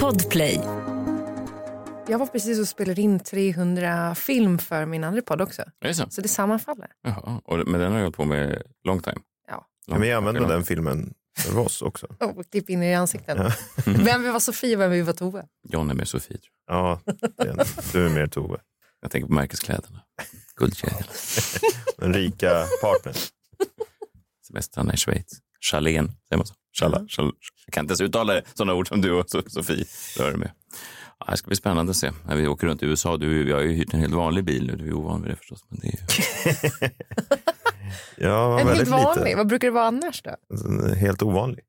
Podplay. Jag var precis och spelade in 300 film för min andra podd också. Är det så? Så det sammanfaller. Jaha. Och, men den har jag hållit på med long time. Ja. Kan vi använda Long- den filmen för oss också? Och klipp in i ansiktet. Vem vi var Sofie och vem vi var Tove. John är med Sofie. tror jag. Ja, du är mer Tove. Jag tänker på märkeskläderna. Guldkedjan. Den rika partnern. Semestrarna i Schweiz. Chalén, säger man så? Chala, chal, jag kan inte ens uttala sådana ord som du och So- Sofie rör med. Ja, det ska bli spännande att se när vi åker runt i USA. Du, jag har ju hyrt en helt vanlig bil nu. Du är ovan vid det förstås. Men det är ju... Ja, En helt vanlig. lite. Vad brukar det vara annars då? Helt ovanlig.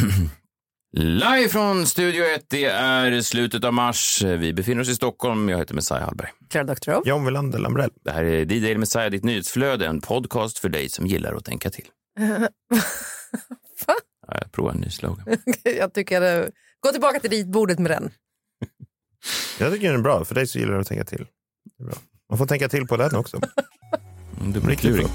Live från Studio 1. Det är slutet av mars. Vi befinner oss i Stockholm. Jag heter Messiah Hallberg. Clara Doctorow. John Wilander Lambrell. Det här är D-Daily Messiah, ditt nyhetsflöde. En podcast för dig som gillar att tänka till. Va? Ja, jag provar en ny slogan. Jag tycker att gå tillbaka till ritbordet med den. Jag tycker den är bra. För dig så gillar du att tänka till. Det är bra. Man får tänka till på den också. Mm, Riktigt Dubbelkluring.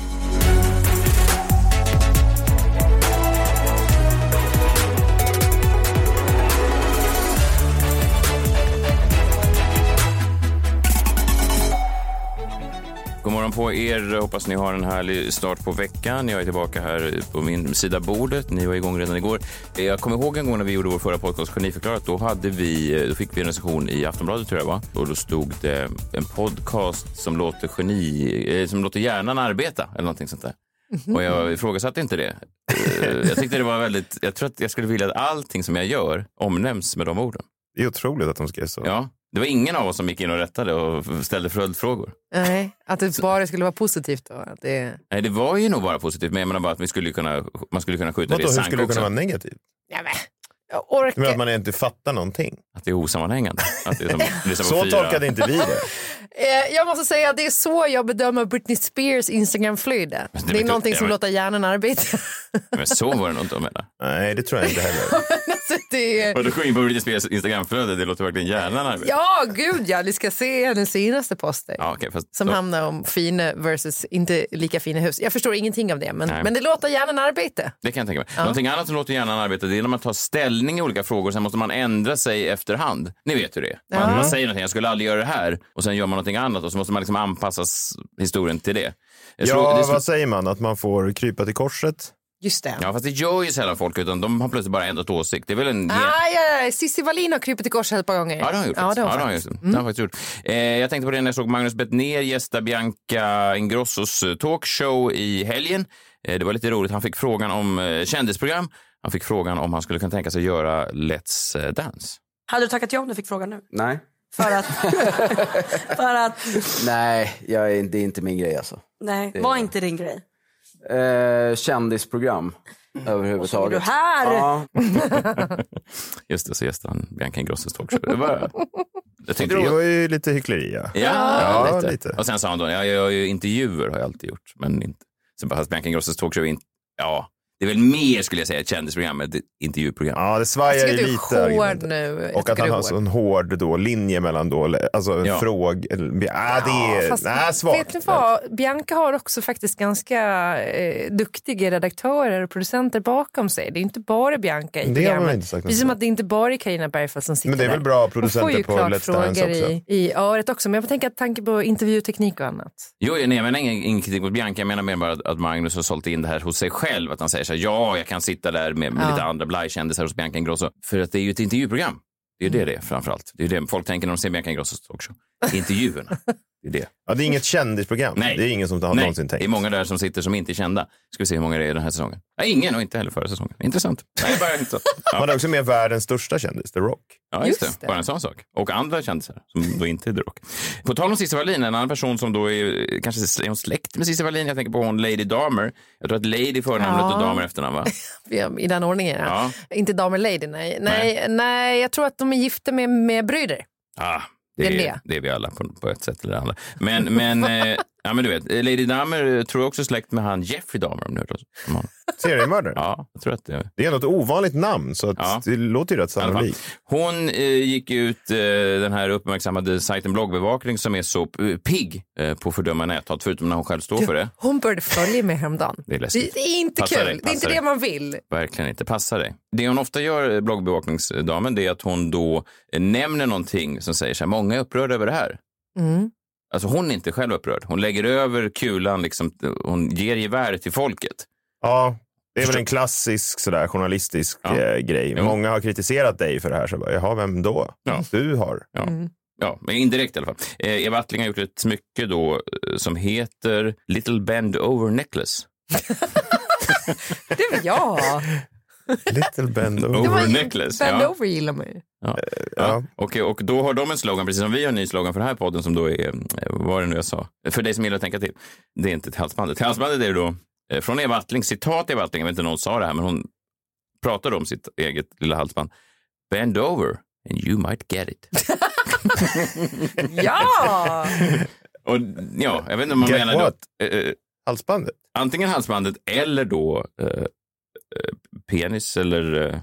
Morgon på er. Hoppas ni har en härlig start på veckan. Jag är tillbaka här på min sida bordet. Ni var igång redan igår. Jag kommer ihåg en gång när vi gjorde vår förra podcast Geniförklarat. Då, hade vi, då fick vi en recension i Aftonbladet tror jag va? Och då stod det en podcast som låter geni, eh, som låter hjärnan arbeta eller någonting sånt där. Och jag ifrågasatte inte det. Eh, Jag tyckte det var väldigt, jag tror att jag skulle vilja att allting som jag gör omnämns med de orden. Det är otroligt att de skrev så. Ja, det var ingen av oss som gick in och rättade och ställde följdfrågor. Nej, att det bara skulle vara positivt då. Att det... Nej, det var ju nog bara positivt, men jag menar bara att vi skulle kunna, man skulle kunna skjuta Vadå, det i hur sank skulle det också. kunna vara negativt? Ja, men, jag orkar. Menar att man inte fattar någonting? Att det är osammanhängande. Att det är som, det är som Så fira. tolkade inte vi det. Eh, Jag måste säga att det är så jag bedömer Britney Spears Instagramflöde. det Det, är någonting som men- låter hjärnan arbeta. Men så var det nog inte att mena. Nej, det tror jag inte heller. alltså, det. Och du går in på Britney Spears Instagramflöde, det låter verkligen hjärnan arbeta. Ja, gud ja. Ni ska se hennes senaste poster. Ja, okej, fast Som då- handlar om fina versus inte lika fina hus. Jag förstår ingenting av det, men, Nej. men det låter hjärnan arbeta. Det kan jag tänka mig. Någonting annat som låter hjärnan arbeta det är när man tar ställning i olika frågor sen måste man ändra sig efterhand. Ni vet hur det är. Man, Ja. man säger någonting, jag skulle aldrig göra det här och sen gör man någonting annat och så måste man liksom anpassa historien till det. Jag tror- Ja, det är vad säger man? Att man får krypa till korset? Just det. Ja, fast det gör ju sällan folk, utan de har plötsligt bara ändrat åsikt. Det är väl en... Ah, ja, ja. Cissi Wallin har krupit i korset ett par gånger. Ja, det har han gjort. Ja, det har ja, det har han faktiskt. gjort. Det har han faktiskt gjort. Eh, jag tänkte på det när jag såg Magnus Bettner gästa Bianca Ingrossos eh, talkshow i helgen. Eh, det var lite roligt. Han fick frågan om eh, kändisprogram. Han fick frågan om han skulle kunna tänka sig göra Let's eh, Dance. Hade du tackat ja om du fick frågan nu? Nej. För att... för att... Nej, jag är, det är inte min grej alltså. Nej, var inte din grej. Eh, kändisprogram överhuvudtaget. är du här? Ja, Just det, så gästade han Bianca Ingrossos talkshow. Det var... Jag tyckte Det det var ju lite hyckleri. Ja. Ja, Ja, lite. lite. Och sen sa han då, ja, jag gör ju intervjuer har jag alltid gjort, men inte... Så bara, Bianca Ingrossos talkshow. Ja, det är väl mer skulle jag säga ett kändisprogram än ett intervjuprogram. Ja, det svajar ju du lite. är hård nu. Och att han du är har så hård. en hård då, linje mellan då, alltså en Ja. fråga. eller- Ah, det är Fast nej, svagt. Vet ni vad? Bianca har också faktiskt ganska eh, duktiga redaktörer och producenter bakom sig. Det är inte bara Bianca i Det har programmet. inte sagt Precis som om. att det inte bara är Carina Bergfeldt som sitter Men det är väl där. bra producenter på Let's Dance frågor också. i, i öret också. Men jag tänker att tanke på intervjuteknik och annat. Jo, nej, jag menar ingen, ingen kritik mot Bianca. Jag menar mer bara att, att Magnus har sålt in det här hos sig själv. Att han säger så här, ja, jag kan sitta där med, med Ja. lite andra blajkändisar hos Bianca Ingrosso. För att det är ju ett intervjuprogram. Det är det det är framför allt. Det är det folk tänker när de ser Bianca Ingrossos talkshow. Intervjuerna. Det. Ja, det är inget kändisprogram. Nej. Det är ingen som har Nej, någonsin det är tänkt. många där som sitter som inte är kända. Ska vi se hur många det är den här säsongen. Nej, ingen och inte heller förra säsongen. Intressant. Nej, bara intressant. Man Ja, är också med världens största kändis, The Rock. ja just, Just det. det. Bara en sån sak. Och andra kändisar som då inte är The Rock. På tal om Cissi Wallin, en annan person som då är kanske är hon släkt med Cissi Wallin. Jag tänker på hon Lady Damer. Jag tror att Lady förnamnet Ja. och Damer efternamn, va? I den ordningen, ja. Inte damer lady, nej. nej. Nej, jag tror att de är gifta med, med bröder. Ah, Det det, är det. det är vi alla på, på ett sätt eller andra. Men, men, eh, Ja, men du vet, Lady Dahmer eh, tror jag också är släkt med han Jeffrey Dahmer. Om du har hört talas om honom. Seriemördare. Ja, jag tror att det Det är något ovanligt namn, så att Ja. det låter ju rätt sannolikt. Hon eh, gick ut eh, den här uppmärksammade sajten Bloggbevakning som är så eh, pigg eh, på att fördöma näthat, förutom när hon själv står för det. Hon började följa mig häromdagen. Det är läskigt. Det är inte Passa kul. dig, det är inte dig. det man vill. Verkligen inte. Passa dig. Det hon ofta gör, eh, bloggbevakningsdamen, det är att hon då eh, nämner någonting som säger så här, många är upprörda över det här. Mm. Alltså hon är inte själv upprörd. Hon lägger över kulan, liksom, hon ger geväret till folket. Ja, det är väl en klassisk sådär, journalistisk Ja. eh, grej. Jo. Många har kritiserat dig för det här. Så bara, Jaha, vem då? Ja. Du har. Ja. Mm. Ja, men indirekt i alla fall. Eh, Eva Attling har gjort ett smycke då eh, som heter Little Bend Over Necklace. Det vill jag. Little bend over. Over necklace, Bend ja. over gillar man ju. Ja. Ja. Och, och då har de en slogan, precis som vi har en ny slogan för den här podden som då är, eh, vad var det nu jag sa? För dig som gillar att tänka till. Det är inte till halsbandet. Till halsbandet är det då eh, från Eva Attling, citat Eva Attling, jag vet inte om någon sa det här, men hon pratade om sitt eget lilla halsband. Bend over and you might get it. Ja! Och ja, jag vet inte om man Get menar då, what? eh, eh, Halsbandet? antingen halsbandet eller då eh, eh, penis eller eh,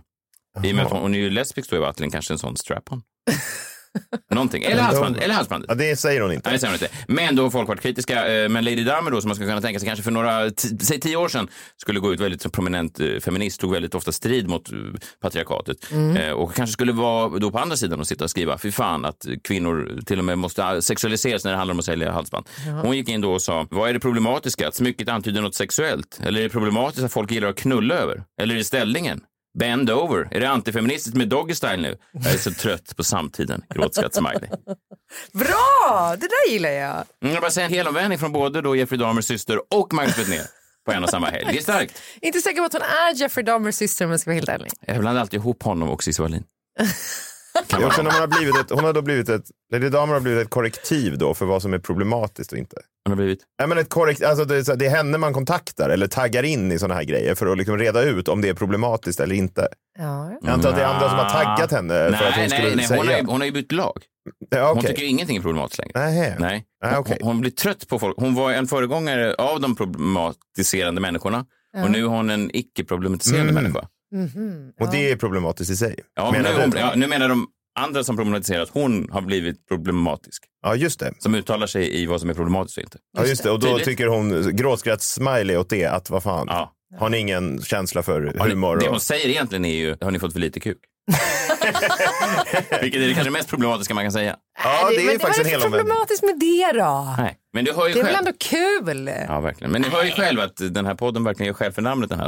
i och med att hon, hon är ju lesbisk då Eva Attling, kanske en sån strap-on. Någonting. Eller halsbandet. Eller halsbandet. Ja, det säger hon Nej, inte. det säger hon inte. Men då har folk varit kritiska. eh, Men Lady Dahmer då, som man skulle kunna tänka sig kanske för några, säg tio år sedan, skulle gå ut väldigt som prominent eh, feminist, tog väldigt ofta strid mot eh, patriarkatet. Eh, Och kanske skulle vara då på andra sidan och sitta och skriva, fy fan att kvinnor till och med måste sexualiseras när det handlar om att sälja halsband. Hon gick in då och sa, vad är det problematiska? Att smycket antyder något sexuellt? Eller är det problematiskt att folk gillar att knulla över? Eller är det ställningen? Bend over. Är det antifeministiskt med doggy style nu? Jag är så trött på samtiden. Gråtskratt-smiley. Bra! Det där gillar jag. Mm, Jag bara säger en helomvändning från både då Jeffrey Dahmers syster och Magnus Betnér på en och samma helg. Det är starkt. Inte säker på att hon är Jeffrey Dahmers syster om jag ska vara helt ärlig. Jag blandar alltid ihop honom och Cissi Wallin. Man har blivit ett, hon har då blivit ett, Lady Damer har blivit ett korrektiv då för vad som är problematiskt och inte. Han har blivit... Nej, men ett korrekt, alltså det, är det är henne man kontaktar eller taggar in i sådana här grejer för att liksom reda ut om det är problematiskt eller inte. Ja. Jag antar att det är andra som har taggat henne för att hon nej, skulle nej, nej. säga. Hon, har ju, hon har ju bytt lag. ja, Hon okej. tycker ingenting är problematiskt längre. Nej. Nej. Nej, okej. hon, hon blir trött på folk. Hon var en föregångare av de problematiserande människorna. Och nu är hon en icke-problematiserande Mm. människa. Mhm. Och det är problematiskt i sig. Ja, men nu, menar hon, ja, nu menar de andra som problematiserar att hon har blivit problematisk. ja, just det. Som uttalar sig i vad som är problematiskt och inte. Ja, just det. Och då Tydligt. tycker hon gråtskratt-smiley åt det, att vad fan. Ja. Har ni ingen känsla för Har ni- humor? Det Och... hon säger egentligen är ju, har ni fått för lite kuk? Vilket är det kanske mest problematiska man kan säga. Ja, det är men ju faktiskt en Vad är det hel för omvändning. problematiskt med det då? Nej. Men du hör ju Det är väl själv. ändå kul? Ja, verkligen. Men ni hör ju själv att den här podden verkligen gör skäl för namnet den här.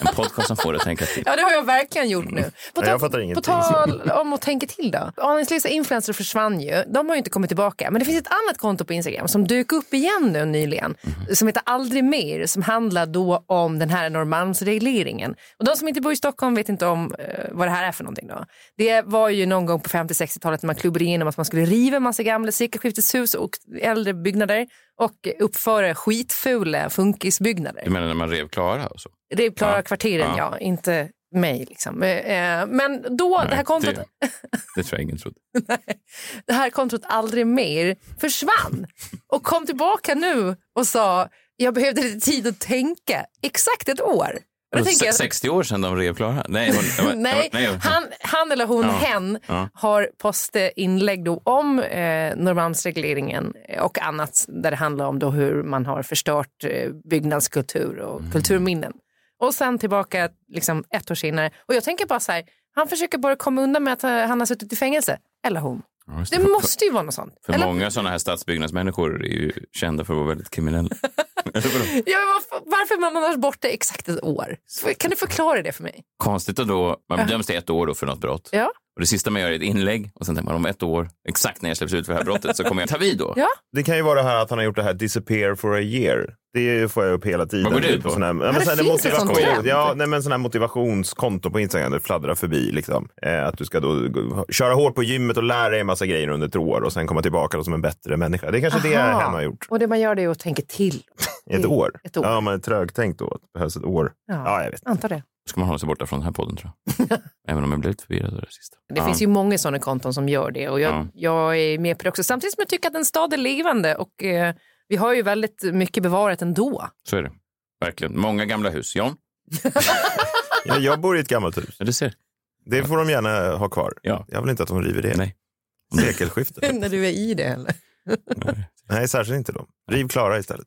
En podcast som får det att tänka till. Ja, det har jag verkligen gjort nu. På, Nej, jag fattar på tal om att tänka till då. Aningslösa influencers försvann ju. De har ju inte kommit tillbaka. Men det finns ett annat konto på Instagram som dök upp igen nu nyligen. Som heter Aldrig mer. Som handlar då om den här Norrmalmsregleringen. Och de som inte bor i Stockholm vet inte om eh, vad det här är för någonting då. Det var ju någon gång på 50-60-talet när man klubbade igenom att man skulle riva en massa gamla sekelskifteshus och äldre byggnader och uppföra skitfula funkisbyggnader. Du menar när man rev Klara och så? Är Klara Ja. kvarteren, ja. Ja. Inte mig. Liksom. Eh, Men då, det här kontot, Det, det tror jag ingen trodde. det här kontot aldrig mer försvann och kom tillbaka nu och sa jag behövde lite tid att tänka. Exakt ett år. Jag, 60 år sedan de rev Klara? Nej, hon, Nej, nej, han, han eller hon, Ja. hen, Ja. har postat inlägg då om eh, Norrmalmsregleringen och annat där det handlar om då hur man har förstört eh, byggnadskultur och Mm. kulturminnen. Och sen tillbaka liksom, ett år senare. Och jag tänker bara så här, han försöker bara komma undan med att eh, han har suttit i fängelse. Eller hon. Ja, Det För- måste ju vara något sånt. För Eller, många sådana här stadsbyggnadsmänniskor är ju kända för att vara väldigt kriminella. Ja, varför, varför är man annars borta exakt ett år? Kan du förklara det för mig? Konstigt att då, man bedöms till ett år då för något brott. Ja. Och det sista man gör är ett inlägg och sen tänker man om ett år, exakt när jag släpps ut för det här brottet, så kommer jag ta vid då. Ja. Det kan ju vara det här att han har gjort det här disappear for a year. Det får jag upp hela tiden. Vad går det ut På på? sån här, ja, det men sån här finns ett sånt motivation, ja, nej, men sån här motivationskonto på Instagram där det fladdrar förbi. Liksom. Eh, att du ska då köra hårt på gymmet och lära dig en massa grejer under ett år och sen komma tillbaka då som en bättre människa. Det är kanske det Aha. han har gjort. Och det man gör det är att tänka till. Ett år. Ett år. Ja, man är trögtänkt då. Det behövs ett år. Ja. Ja, jag vet. Antar det. Ska man hålla sig borta från den här podden tror jag. Även om jag blev lite förvirrad av det sista. Det Ja. finns ju många sådana konton som gör det och jag, Ja. jag är med på det också. Samtidigt som jag tycker att en stad är levande och eh, Vi har ju väldigt mycket bevarat ändå. Så är det. Verkligen. Många gamla hus. Jan? Ja, jag bor i ett gammalt hus. Ja, du ser. Det får de gärna ha kvar. Ja. Jag vill inte att de river det. Nej. Sekelskiftet. När du är i det eller? Nej, särskilt inte de. Riv Klara istället.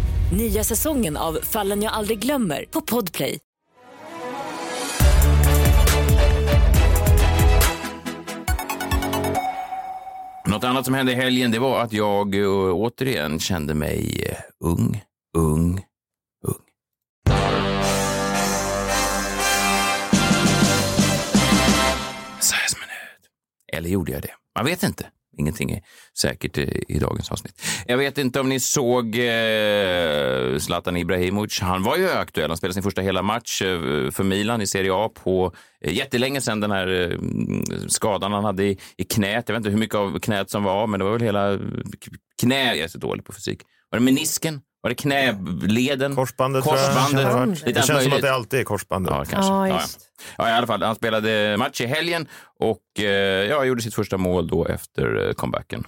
Nya säsongen av Fallen jag aldrig glömmer på Podplay. Något annat som hände i helgen det var att jag eh, återigen kände mig eh, ung, ung, ung. Sveriges minut. Eller gjorde jag det? Man vet inte. Ingenting är säkert i, i dagens avsnitt. Jag vet inte om ni såg eh, Zlatan Ibrahimovic. Han var ju aktuell. Han spelade sin första hela match eh, för Milan i Serie A på eh, jättelänge sedan den här eh, skadan han hade i, i knät. Jag vet inte hur mycket av knät som var, men det var väl hela eh, knä. Jag är så dålig på fysik. Var det menisken? Var det knäleden? Korsbandet, tror jag. Korsbandet. Korsbandet. Det känns som att det alltid är korsbandet. Ja, kanske. Ja, Ja, ja. i alla fall. Han spelade match i helgen och eh, ja, gjorde sitt första mål då efter eh, comebacken.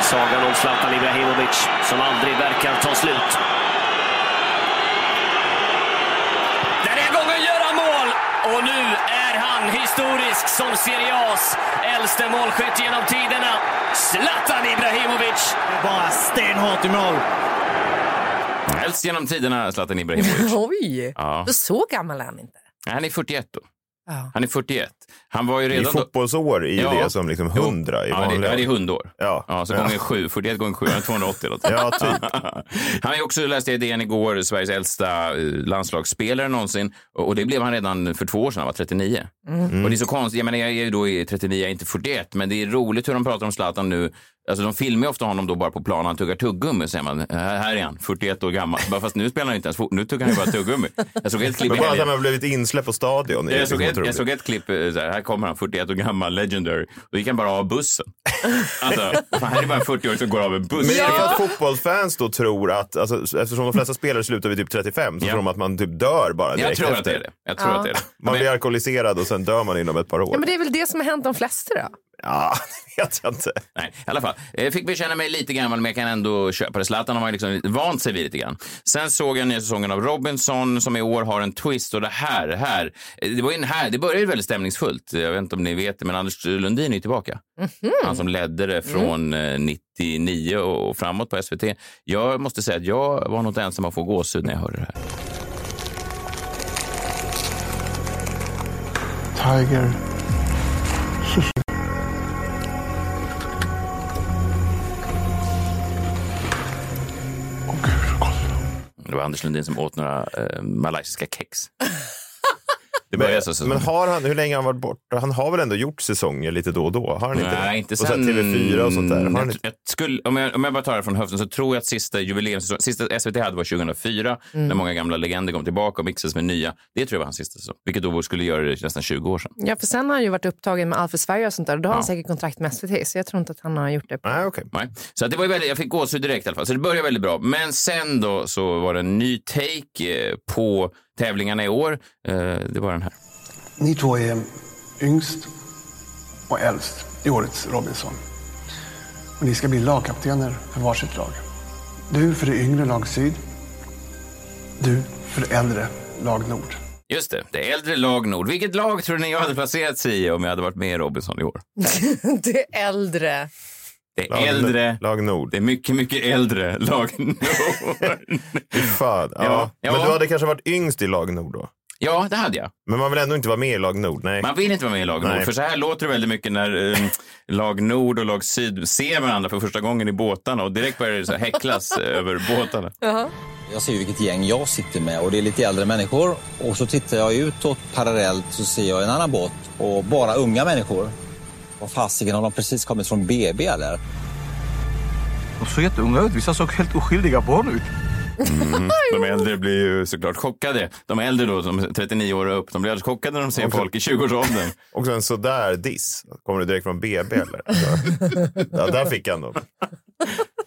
I sagan om Zlatan Ibrahimovic som aldrig verkar ta slut. Den här gången gör han mål! Och nu är han historisk som Serie A's äldste målskytt genom tiderna. Zlatan Ibrahimovic! Bara stenhårt i mål. Helst genom tiderna, Zlatan Ibrahimovic. Oj, Ja. så gammal är han inte. Nej, Han är 41 då. Ja. Han är 41. Han var ju I redan då... fotbollsår är ju Ja. det som liksom Jo. 100 i ja, det, vanliga ja, det är år. hundår. Ja. Ja, så Ja. gånger sju. 41 gånger sju, han är 280 eller. Ja, typ. Han är också, läste jag i DN igår, Sveriges äldsta eh, landslagsspelare någonsin. Och det blev han redan för två år sedan, han var 39. Och det är så konstigt, jag menar jag är ju då i 39, jag är inte 41, men det är roligt hur de pratar om Zlatan nu. Alltså de filmar ju ofta honom då bara på plan, han tuggar tuggummi, säger man. Här är han, 41 år gammal. Bara Fast nu spelar han inte ens fot- nu tuggar han ju bara tuggummi. Jag såg ett klipp Men bara att han har blivit insläppt på stadion. Jag såg, ett, jag såg ett klipp, eh, så här, här kommer han, 41 år gammal, legendary. Då gick han bara av bussen. Alltså, fan, här är bara en 40-åring som går av en buss. Men för att fotbollsfans då tror att, alltså, eftersom de flesta spelare slutar vid typ 35, så Ja. tror de att man typ dör bara Jag direkt tror efter. att det är det. Jag tror Ja. att det är det. Man blir alkoholiserad och sen dör man inom ett par år. Ja, men det är väl det som har hänt de flesta då? Ja, det vet jag inte. Nej, i alla fall. Jag fick bekänna mig lite gammal, men jag kan ändå köpa det. Zlatan har man liksom vant sig vid lite grann. Sen såg jag nya säsongen av Robinson som i år har en twist och det här, här. Det var den här, det började ju väldigt stämningsfullt. Jag vet inte om ni vet det, men Anders Lundin är tillbaka. Han som ledde det från eh, 99 och framåt på SVT. Jag måste säga att jag var nog den som har fått gåshud när jag hörde det här. Tiger. Det var Anders Lundin som åt några eh, malaysiska kex. Det började så. Men har han, hur länge har han varit borta? Han har väl ändå gjort säsonger lite då och då? Har han inte Nej, det? inte och sen sen... TV4 och sånt där. Har han Jag, inte? jag skulle, om, jag, om jag bara tar det från höften så tror jag att sista jubileumssäsongen, sista SVT hade var 2004 Mm. när många gamla legender kom tillbaka och mixades med nya. Det tror jag var hans sista säsong, vilket då skulle göra det nästan 20 år sedan. Ja, för sen har han ju varit upptagen med Allt för Sverige och sånt där. Då har han Ja. säkert kontrakt med SVT, så jag tror inte att han har gjort det. Nej, okej. Nej. Så att det var väldigt, jag fick gåshud direkt i alla fall. Så det började väldigt bra. Men sen då så var det en ny take eh, på tävlingarna i år. Eh, Det var den här. Ni två är yngst och äldst i årets Robinson. Och ni ska bli lagkaptener för varsitt lag. Du för det yngre lag Syd. Du för det äldre lag Nord. Just det, det äldre lag Nord. Vilket lag tror ni jag hade placerat sig i om jag hade varit med i Robinson i år? det äldre. Det Lag- äldre. Lag Nord. Det är mycket, mycket äldre lag Nord. Fan. Ja. Ja, ja. Men du hade kanske varit yngst i lag Nord då? Ja, det hade jag. Men man vill ändå inte vara med i lag Nord? Nej. Man vill inte vara med i lag Nord, Nej. för så här låter det väldigt mycket när eh, lag Nord och lag Syd ser varandra för första gången i båtarna och direkt börjar det så här häcklas eh, över båtarna. Jag ser ju vilket gäng jag sitter med och det är lite äldre människor. Och så tittar jag utåt parallellt så ser jag en annan båt och bara unga människor. Vad fasiken, har de precis kommit från BB eller? De såg jätteunga ut. Vissa såg helt oskyldiga barn ut. Mm. De äldre blir ju såklart chockade. De äldre då, som är 39 år och upp, de blir alldeles chockade när de ser Också- folk i 20-årsåldern. Också en sådär diss. Kommer du direkt från BB eller? Alltså, ja, där fick han dem.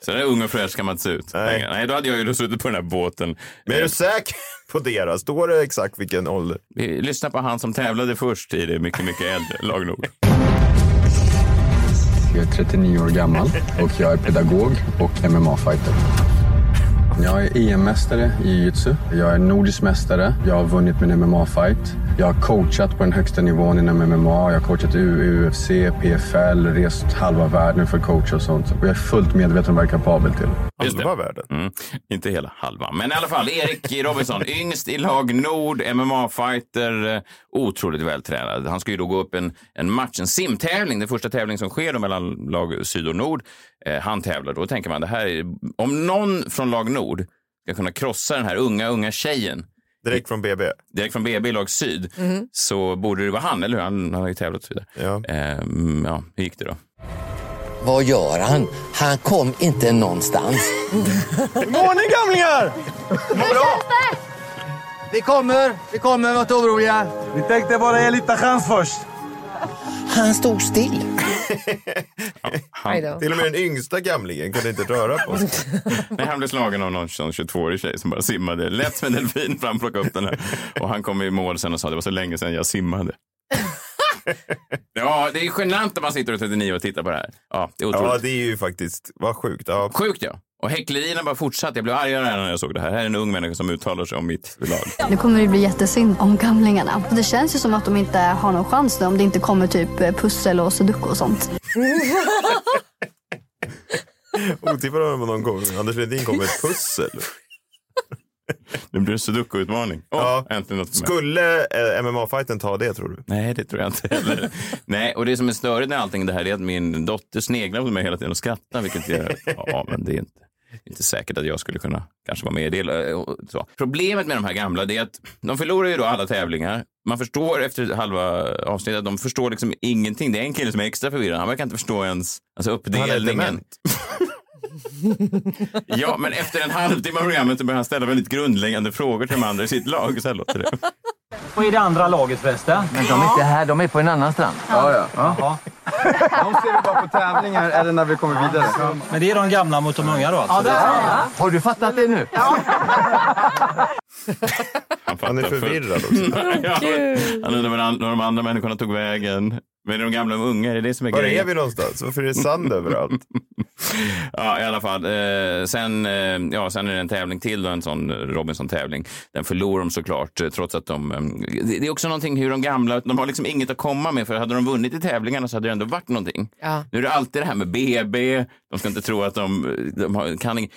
Så där ung och fräsch kan man inte se ut. Nej. Nej, då hade jag ju suttit på den här båten. Men är du säker på deras? Står det exakt vilken ålder? Vi lyssnar på han som tävlade först i det mycket, mycket äldre lag Nord. Jag är 39 år gammal och jag är pedagog och MMA-fighter. Jag är EM-mästare i jiu-jitsu. Jag är nordisk mästare. Jag har vunnit min MMA-fight. Jag har coachat på den högsta nivån inom MMA. Jag har coachat U- UFC, PFL, rest halva världen för att coacha och sånt. Och jag är fullt medveten om vad jag är kapabel till. Det. världen. Mm. Inte hela halva. Men i alla fall, Erik Robinson, yngst i lag Nord, MMA-fighter, eh, otroligt vältränad. Han ska ju då gå upp en, en match, en simtävling, den första tävling som sker då mellan lag Syd och Nord. Eh, han tävlar då, tänker man, det här är, om någon från lag Nord ska kunna krossa den här unga, unga tjejen Direkt från BB? Direkt från BB i lag Syd, Mhm. så borde det vara han, eller hur? Han, han har ju tävlat och så vidare. Ja. Ehm, ja, hur gick det då? Vad gör han? Han kom inte någonstans. God morgon gamlingar! Vad bra! Vi kommer, vi kommer, var inte oroliga. Vi tänkte bara ge lite chans först. Han stod still. Aj då. Till och med den yngsta gamlingen kunde inte röra på sig. Nej, han blev slagen av någon sån 22-årig tjej som bara simmade lätt som en delfin fram plockade upp den här. Och han kom i mål sen och sa det var så länge sedan jag simmade. Ja, det är genant när man sitter och 39 och tittar på det här. Ja, det är otroligt. Ja, det är ju faktiskt, vad sjukt. Ja. Sjukt ja. Och häcklerierna bara fortsatte. Jag blev argare när jag såg det här. Här är en ung människa som uttalar sig om mitt lag. Nu kommer det bli jättesynd om gamlingarna. Det känns ju som att de inte har någon chans nu om det inte kommer typ pussel och sudoku och sånt. Otippat om någon gång. Anders Ledin kom med ett pussel. Det blir en sudoku-utmaning. Åh, Ja. äntligen något. Skulle eh, MMA-fighten ta det tror du? Nej, det tror jag inte heller. Nej, och det som är störigt med allting det här är att min dotter sneglar på mig hela tiden och skrattar, vilket gör, ja, men det är inte, inte säkert att jag skulle kunna kanske vara med i det. och Så. Problemet med de här gamla är att de förlorar ju då alla tävlingar. Man förstår efter halva avsnittet att de förstår liksom ingenting. Det är en kille som är extra förvirrad. Han verkar inte förstå ens alltså uppdelningen. Ja, men efter en halvtimme av programmet så börjar han ställa väldigt grundläggande frågor till de andra i sitt lag. Så här låter det. Vad är det andra laget förresten? Men de är inte här, de är på en annan strand. Ja, ja. Jaha. De ser vi bara på tävlingar eller när vi kommer vidare. Men det är de gamla mot de unga då alltså? Har du fattat det nu? Han, Han är fattar förvirrad också. ja, han undrar var an- var de andra människorna tog vägen. Men de gamla och unga? Är det det som är Var grejen? är vi någonstans? Varför är det sand överallt? Ja, i alla fall. Eh, sen, eh, ja, sen är det en tävling till, då, en sån Robinson-tävling. Den förlorar de såklart, eh, trots att de... Eh, det, är också någonting hur de gamla, de har liksom inget att komma med, för hade de vunnit i tävlingarna så hade det ändå varit någonting. Ja. Nu är det alltid det här med BB, de ska inte tro att de, de har, kan inget.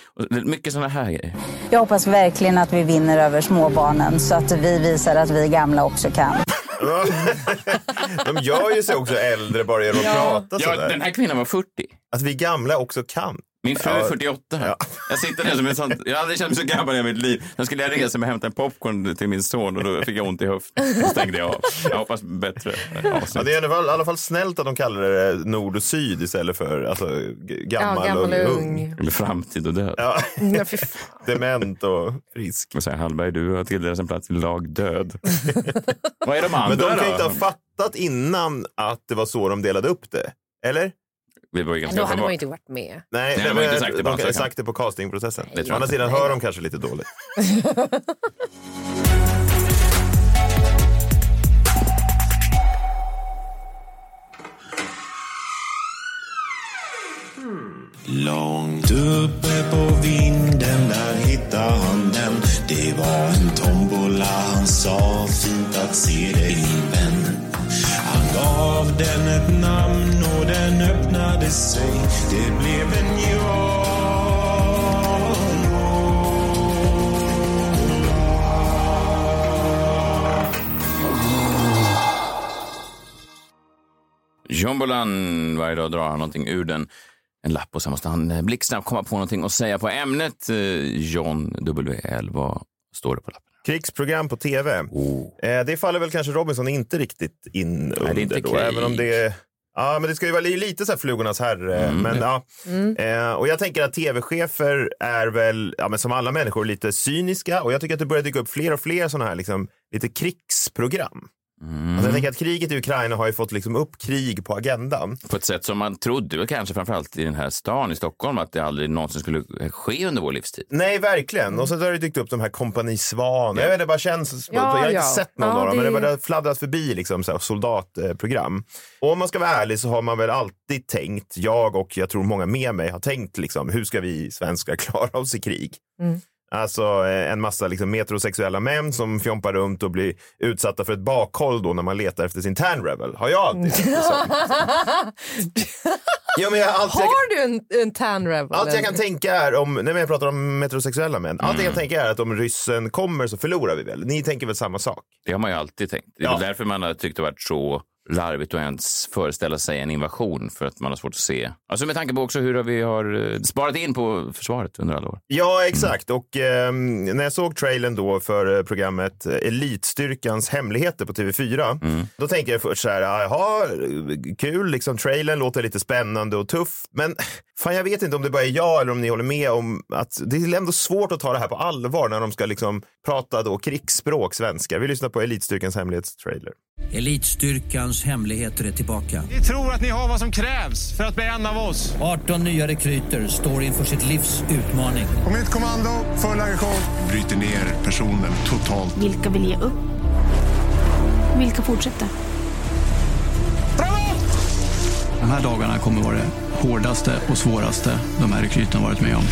Mycket sådana här grejer. Jag hoppas verkligen att vi vinner över småbarnen så att vi visar att vi gamla också kan. De gör ju sig också äldre bara genom att prata Ja, sådär. den här kvinnan var 40. Att vi gamla också kan. Min fru är 48 här. Jag sitter där som en sån, jag har aldrig känt mig så gammal i mitt liv. Sen skulle jag resa mig och hämta en popcorn till min son och då fick jag ont i höften. Då stängde jag av. Jag hoppas bättre avsnitt. Ja, det är i alla, fall, i alla fall snällt att de kallar det nord och syd istället för alltså, gammal, Ja, gammal och och ung. Eller framtid och död. Ja. Ja, fan. Dement och frisk. Jag säger Hallberg, du har tilldelats en plats i lag död. Vad är de andra Men de kan då? inte ha fattat innan att det var så de delade upp det. Eller? Det var ju ganska då hade man ju inte varit med. Nej, Nej, de, har inte sagt det på de kan ha ansökan. sagt det på castingprocessen. Det tror Å andra sidan hör de kanske lite dåligt. Långt uppe på vinden där hittade han den Det var en tombola, han sa fint att se dig min vän den ett namn och den öppnade sig Det blev en jag. John Bolan, varje dag drar han någonting ur den. en lapp och sen måste han eh, blixtsnabbt komma på någonting och säga på ämnet. Eh, John WL, vad står det på lappen? Krigsprogram på tv. Eh, det faller väl kanske Robinson inte riktigt in under. det är inte då, även om det Ja, men det ska ju vara li- lite så här flugornas herre. Mm. Men, ja. eh, och jag tänker att tv-chefer är väl, ja, men som alla människor, lite cyniska. Och jag tycker att det börjar dyka upp fler och fler sådana här liksom, lite krigsprogram. Alltså, jag tänker att kriget i Ukraina har ju fått liksom upp krig på agendan. På ett sätt som man trodde väl kanske framförallt i den här stan i Stockholm att det aldrig någonsin skulle ske under vår livstid. Nej, verkligen. Och så har det dykt upp de här Kompani Svan. Jag vet inte, det bara känns... Ja, jag har inte ja. sett någon Ja, av dem, men det- det har bara fladdrat förbi liksom, så här, soldatprogram. Och om man ska vara ärlig så har man väl alltid tänkt, jag och jag tror många med mig har tänkt, liksom, hur ska vi svenskar klara oss i krig? Alltså eh, en massa liksom, metrosexuella män som fjompar runt och blir utsatta för ett bakhåll då när man letar efter sin tan rebel. Har jag alltid tänkt. Ja, men jag har alltid- Har du en, en tan rebel? Allt jag kan tänka är om, nej men jag pratar om metrosexuella män. Allt jag kan tänka är att om ryssen kommer så förlorar vi väl. Ni tänker väl samma sak? Det har man ju alltid tänkt. Det är Ja. därför man har tyckt det varit så larvigt att ens föreställa sig en invasion för att man har svårt att se. Alltså med tanke på också hur vi har eh, sparat in på försvaret under alla år. Ja, exakt. Och ehm, när jag såg trailern då för eh, programmet eh, Elitstyrkans hemligheter på TV4, då tänker jag först så här, jaha, kul, liksom trailern låter lite spännande och tuff, men fan jag vet inte om det bara är jag eller om ni håller med om att det är ändå svårt att ta det här på allvar när de ska liksom prata då krigsspråk svenska. Vi lyssnar på Elitstyrkans hemlighetstrailer. Elitstyrkans hemligheter är tillbaka. Vi tror att ni har vad som krävs för att bli en av oss. 18 nya rekryter står inför sitt livs utmaning. På mitt kommando, full aggression. Bryter ner personen totalt. Vilka vill ge upp? Vilka fortsätter? De här dagarna kommer vara det hårdaste och svåraste de här rekryterna varit med om.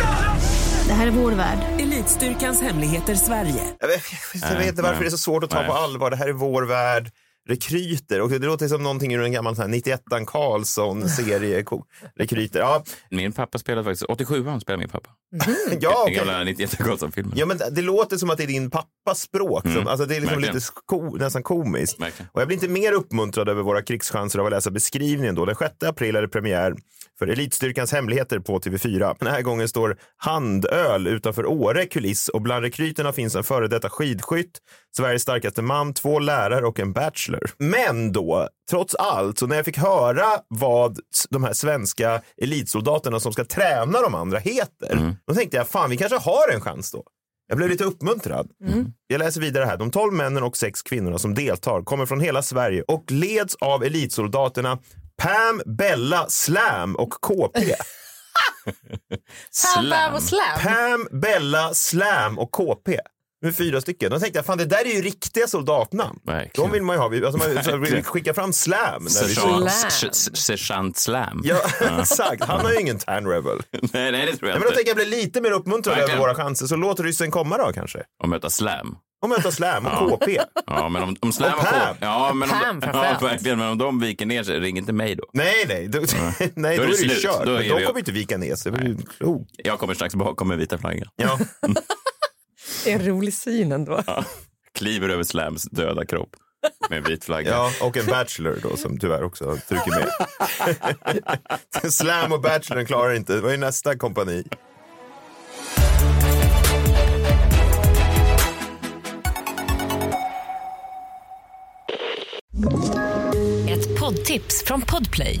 Det här är vår värld. Elitstyrkans hemligheter Sverige. Jag vet, jag vet inte varför det är så svårt att ta Nej. på allvar. Det här är vår värld. Rekryter. Och det låter som någonting ur en gammal sån här 91an Karlsson-serie. Rekryter. Ja. Min pappa spelade faktiskt, 87 han spelade min pappa. Ja, Den okej. gamla 91 Karlsson-filmen. Ja, men det låter som att det är din pappas språk. Som, Mm. alltså det är liksom Verkligen. lite ko, nästan komiskt. Verkligen. Och jag blir inte mer uppmuntrad över våra krigschanser av att läsa beskrivningen. Då. Den 6 april är det premiär för Elitstyrkans hemligheter på TV4. Den här gången står handöl utanför Åre kuliss och bland rekryterna finns en före detta skidskytt, Sveriges starkaste man, två lärare och en bachelor. Men då, trots allt, så när jag fick höra vad de här svenska elitsoldaterna som ska träna de andra heter, då tänkte jag fan, vi kanske har en chans då. Jag blev lite uppmuntrad. Jag läser vidare här. De 12 männen och sex kvinnorna som deltar kommer från hela Sverige och leds av elitsoldaterna Pam, Bella, Slam och KP. Pam, Bam och Slam. Pam, Bella, Slam och KP. Med fyra stycken. Då tänkte jag, fan det där är ju riktiga soldatnamn. De vill man ju ha. Vi- Alltså man så vill skicka fram Slam. Sergeant, Slam. Ja, exakt. Han har ju ingen tan rebel. nej, nej, det tror Nej, jag men då inte. tänker jag bli lite mer uppmuntrad Verkligen. över våra chanser. Så låt ryssen komma då kanske. Och möta Slam. Och möta Slam och Ja. KP. Ja, men om, om Slam Och och. Ja, men om, Pam ja, verkligen. Men om de viker ner sig, ring inte mig då. Nej, nej. Då, nej, då, Då är det det ju kört. Då Men är de kommer inte vika ner sig. Ju. Jag kommer strax bakom med vita flaggan. Ja. Det är en rolig syn ändå. Kliver över Slams döda kropp med en vit flagga. Ja, och en bachelor då som tyvärr också trycker med. Slam och bachelorn klarar inte. Det var ju nästa kompani. Ett poddtips från Podplay.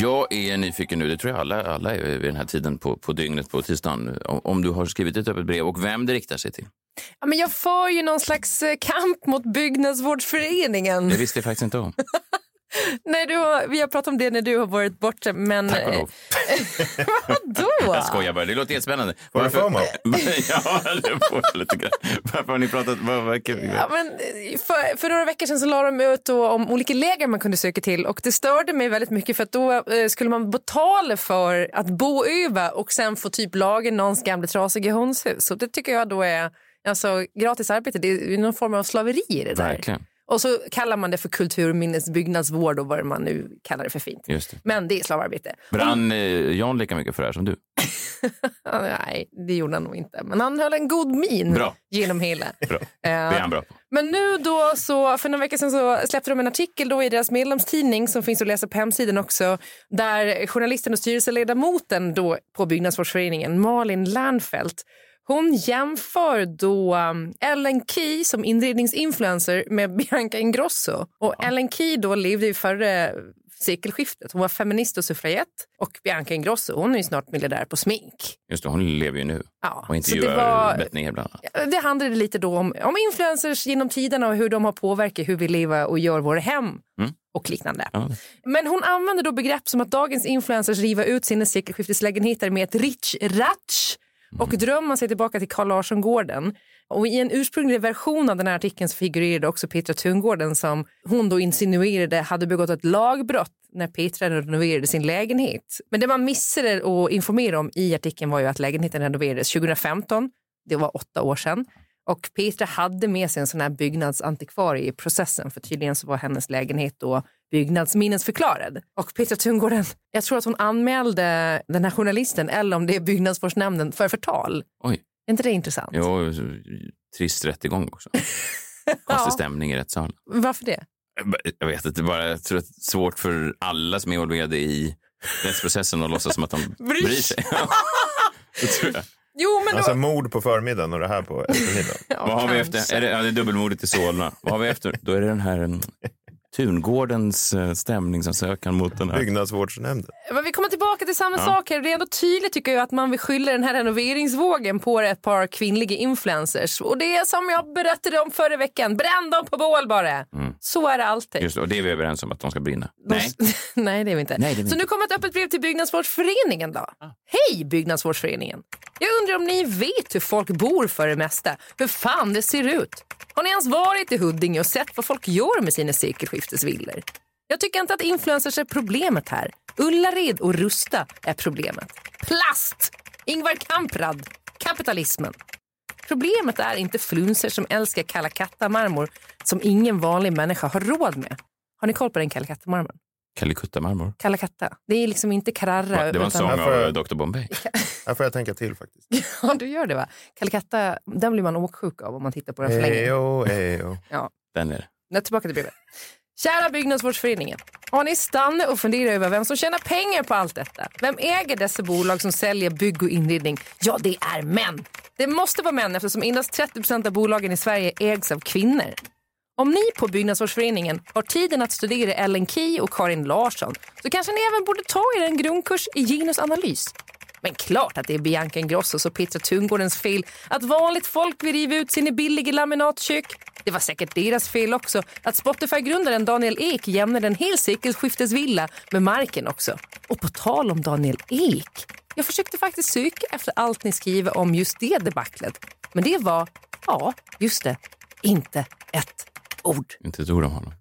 Jag är nyfiken nu, det tror jag alla, alla är vid den här tiden på, på dygnet på tisdagen, om, om du har skrivit ett öppet brev och vem det riktar sig till. Ja, men jag för ju någon slags eh, kamp mot Byggnadsvårdsföreningen. Det visste jag faktiskt inte om. Nej, du har, vi har pratat om det när du har varit borta, men... Tack och lov. Vadå? Jag skojar bara, det låter jättespännande. Får du för mig? ja, det får jag lite grann. Varför har ni pratat? Vad, kul. Ja, men eh, för, för några veckor sedan så la de ut då om olika läger man kunde söka till och det störde mig väldigt mycket för att då eh, skulle man betala för att bo över och sen få typ laga någons gamla trasiga hönshus. Och det tycker jag då är alltså, gratis arbete. Det är någon form av slaveri i det där. Verkligen. Och så kallar man det för kulturminnesbyggnadsvård och vad man nu kallar det för fint. Just det. Men det är slavarbete. Brann eh, Jan lika mycket för det här som du? Nej, det gjorde han nog inte. Men han höll en god min Bra. genom hela. Bra. Det är han bra på. Men nu då så, för några veckor sedan så släppte de en artikel då i deras medlemstidning som finns att läsa på hemsidan också, där journalisten och styrelseledamoten då på Byggnadsvårdsföreningen, Malin Lernfelt, hon jämför då um, Ellen Key som inredningsinfluencer med Bianca Ingrosso. Och Ellen Key då levde ju före sekelskiftet. Hon var feminist och suffragett. Och Bianca Ingrosso hon är ju snart miljardär på smink. Just det, hon lever ju nu Ja, och det intervjuar var- Bettner bland annat. Det handlade lite då om, om influencers genom tiderna och hur de har påverkat hur vi lever och gör våra hem Mm. och liknande. Ja. Men hon använder då begrepp som att dagens influencers river ut sina sekelskifteslägenheter med ett rich ratch Mm. och drömmer sig tillbaka till Carl Larsson-gården. Och I en ursprunglig version av den här artikeln så figurerade också Petra Tungården som hon då insinuerade hade begått ett lagbrott när Petra renoverade sin lägenhet. Men det man missade att informera om i artikeln var ju att lägenheten renoverades 2015. Det var åtta år sedan. Och Petra hade med sig en sån här byggnadsantikvarie i processen för tydligen så var hennes lägenhet då byggnadsminnesförklarad. Och Petra Tungården, jag tror att hon anmälde den här journalisten eller om det är byggnadsvårdsnämnden för förtal. Oj. Är inte det intressant? Jo, trist rättegång också. Konstig stämning i rättssalen. Varför det? Jag vet inte, bara jag tror att det är svårt för alla som är involverade i rättsprocessen att låtsas som att de Bryr bryr sig. det tror jag. Jo, men då... Alltså mord på förmiddagen och det här på eftermiddagen. Vad har vi efter? Är det, ja, det är dubbelmordet i Solna. Vad har vi efter? Då är det den här Tungårdens eh, stämningsansökan mot den här. Byggnadsvårdsnämnden. Men vi kommer tillbaka till samma Ja. sak här. Det är ändå tydligt tycker jag att man vill skylla den här renoveringsvågen på ett par kvinnliga influencers. Och det är som jag berättade om förra veckan. Bränn dem på bål bara. Mm. Så är det alltid. Just det, och det är vi överens om att de ska brinna. Nej. Nej, det är vi inte. Nej, är vi så inte. nu kommer ett öppet brev till Byggnadsvårdsföreningen då. Hej Byggnadsvårdsföreningen! Jag undrar om ni vet hur folk bor för det mesta. Hur fan det ser ut. Har ni ens varit i Huddinge och sett vad folk gör med sina sekelskiftesvillor? Jag tycker inte att influencers är problemet här. Ullared och Rusta är problemet. Plast! Ingvar Kamprad. Kapitalismen. Problemet är inte flunser som älskar Kalla marmor som ingen vanlig människa har råd med. Har ni koll på den Kalla marmor Calcutta-marmor. Kalla katta. Det är liksom inte Carrara. Det var en sång utan... av eh, Dr Bombay. Här får jag tänka till faktiskt. Ja, du gör det va? Calcutta, den blir man åksjuk av om man tittar på den för länge. Ejo, ejo. Ja. Den är det. Nu tillbaka till brevet. Kära Byggnadsvårdsföreningen. Har ni stannat och funderat över vem som tjänar pengar på allt detta? Vem äger dessa bolag som säljer bygg och inredning? Ja, det är män. Det måste vara män eftersom endast 30% av bolagen i Sverige ägs av kvinnor. Om ni på Byggnadsvårdsföreningen har tiden att studera Ellen Key och Karin Larsson så kanske ni även borde ta er en grundkurs i genusanalys. Men klart att det är Bianca Ingrossos och Petra Tungårdens fel att vanligt folk vill riva ut sina billiga laminatkök. Det var säkert deras fel också att Spotify-grundaren Daniel Ek jämnade en hel sekelskiftesvilla med marken också. Och på tal om Daniel Ek. Jag försökte faktiskt söka efter allt ni skriver om just det debaclet. Men det var, ja, just det, inte ett ord. Inte ett ord om honom.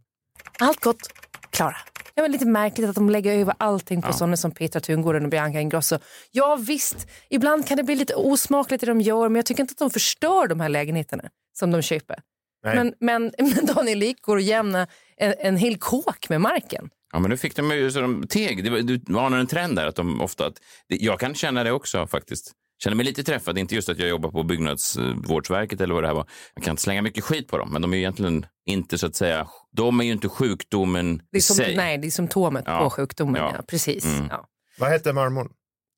Allt gott, Klara. Det var lite märkligt att de lägger över allting på sådana som Petra Tungården och Bianca Ingrosso. Ja visst, ibland kan det bli lite osmakligt det de gör men jag tycker inte att de förstör de här lägenheterna som de köper. Nej. Men, men, men Daniel Ek går och jämnar en, en hel kåk med marken. Ja, men nu fick de ju så de teg. Det var, du anar en trend där. Att de ofta, att, jag kan känna det också faktiskt. Känner mig lite träffad. Inte just att jag jobbar på Byggnadsvårdsverket eller vad det här var. Man kan inte slänga mycket skit på dem, men de är ju egentligen inte så att säga. De är ju inte sjukdomen Det är i som, sig. nej, det är symptomet Ja. på sjukdomen. Ja. Ja. precis. Mm. Ja. Vad hette marmorn?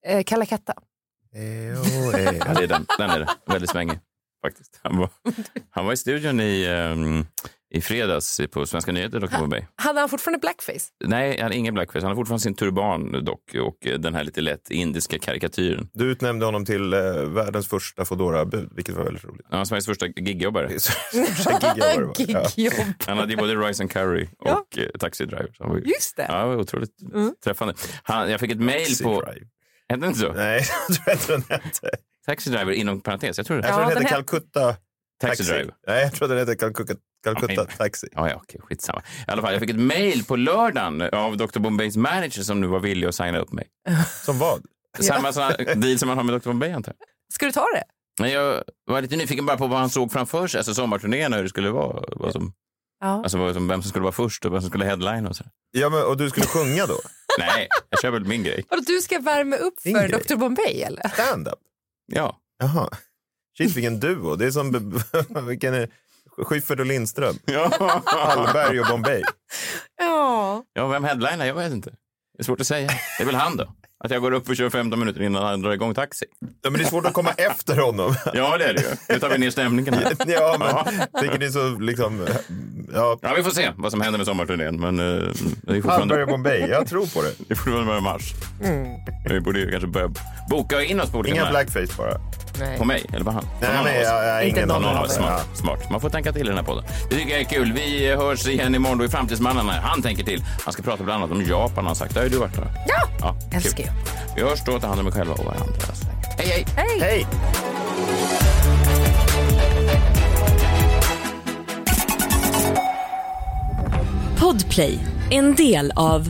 Eh, Kalla katta. Ejo, ejo. Ja, det är den. Den är det. Väldigt svängig faktiskt. Han var, han var i studion i, um, i fredags på Svenska nyheter, Dr. Hade han fortfarande blackface? Nej, han har ingen blackface. Han har fortfarande sin turban dock och eh, den här lite lätt indiska karikatyren. Du utnämnde honom till eh, världens första Foodora-bud, vilket var väldigt roligt. Han var Sveriges första gigjobbare. Gigjobbare ja. Gigjobb. Han hade ju både Rice and Curry och eh, Taxi Driver. Så han var ju, Just det. Ja, det var otroligt träffande. Han, jag fick ett mejl Taxi på... Hette den inte så? Nej, jag tror inte den hette. Taxi Driver inom parentes. Jag tror det. Jag tror Ja, den den hette Calcutta Taxi Driver. Nej, jag tror den hette Calcutta, Calcutta Taxi. Ja, ja, okej, skitsamma. I alla fall, jag fick ett mejl på lördagen av Dr. Bombays manager som nu var villig att signa upp mig. Som vad? Samma sån deal som man har med Dr. Bombay antar jag. Ska du ta det? Men jag var lite nyfiken bara på vad han såg framför sig, alltså sommarturnén och hur det skulle vara. Vad som, Ja. alltså vad som, vem som skulle vara först och vem som skulle headline och så. Ja, men, och du skulle sjunga då? Nej, jag kör väl min grej. Vadå, du ska värma upp Din för grej. Dr. Bombay eller? Stand-up? Ja. Jaha. Shit, vilken duo. Det är som... vilken är... Schyffert och Lindström. Ja. Hallberg och Bombay. Ja. ja, vem headlinar? Jag vet inte. Det är svårt att säga. Det är väl han då. Att jag går upp och kör 15 minuter innan han drar igång taxi. Ja, men det är svårt att komma efter honom. Ja, det är det ju. Nu tar vi ner stämningen här. Ja, men jag tycker det är så liksom... Ja, Ja, vi får se vad som händer med sommarturnén. Men uh, det är Hallberg fortfarande... och Bombay. Jag tror på det. Det är fortfarande mars. Vi borde ju kanske börja boka in oss på olika Inga blackface bara. Nej. På mig eller på han? Nej, På nej, jag, jag, Inte ingen någon av oss. Smart, smart. Man får tänka till i den här podden. Det tycker jag är kul. Vi hörs igen imorgon då i Framtidsmannen. Han tänker till. Han ska prata bland annat om Japan har han sagt. Det har ju du varit där. Ja, Ja, älskar jag. Vi hörs då. Ta hand om er själva och varandra. Hej, hej! Hej! Hej! Podplay, en del av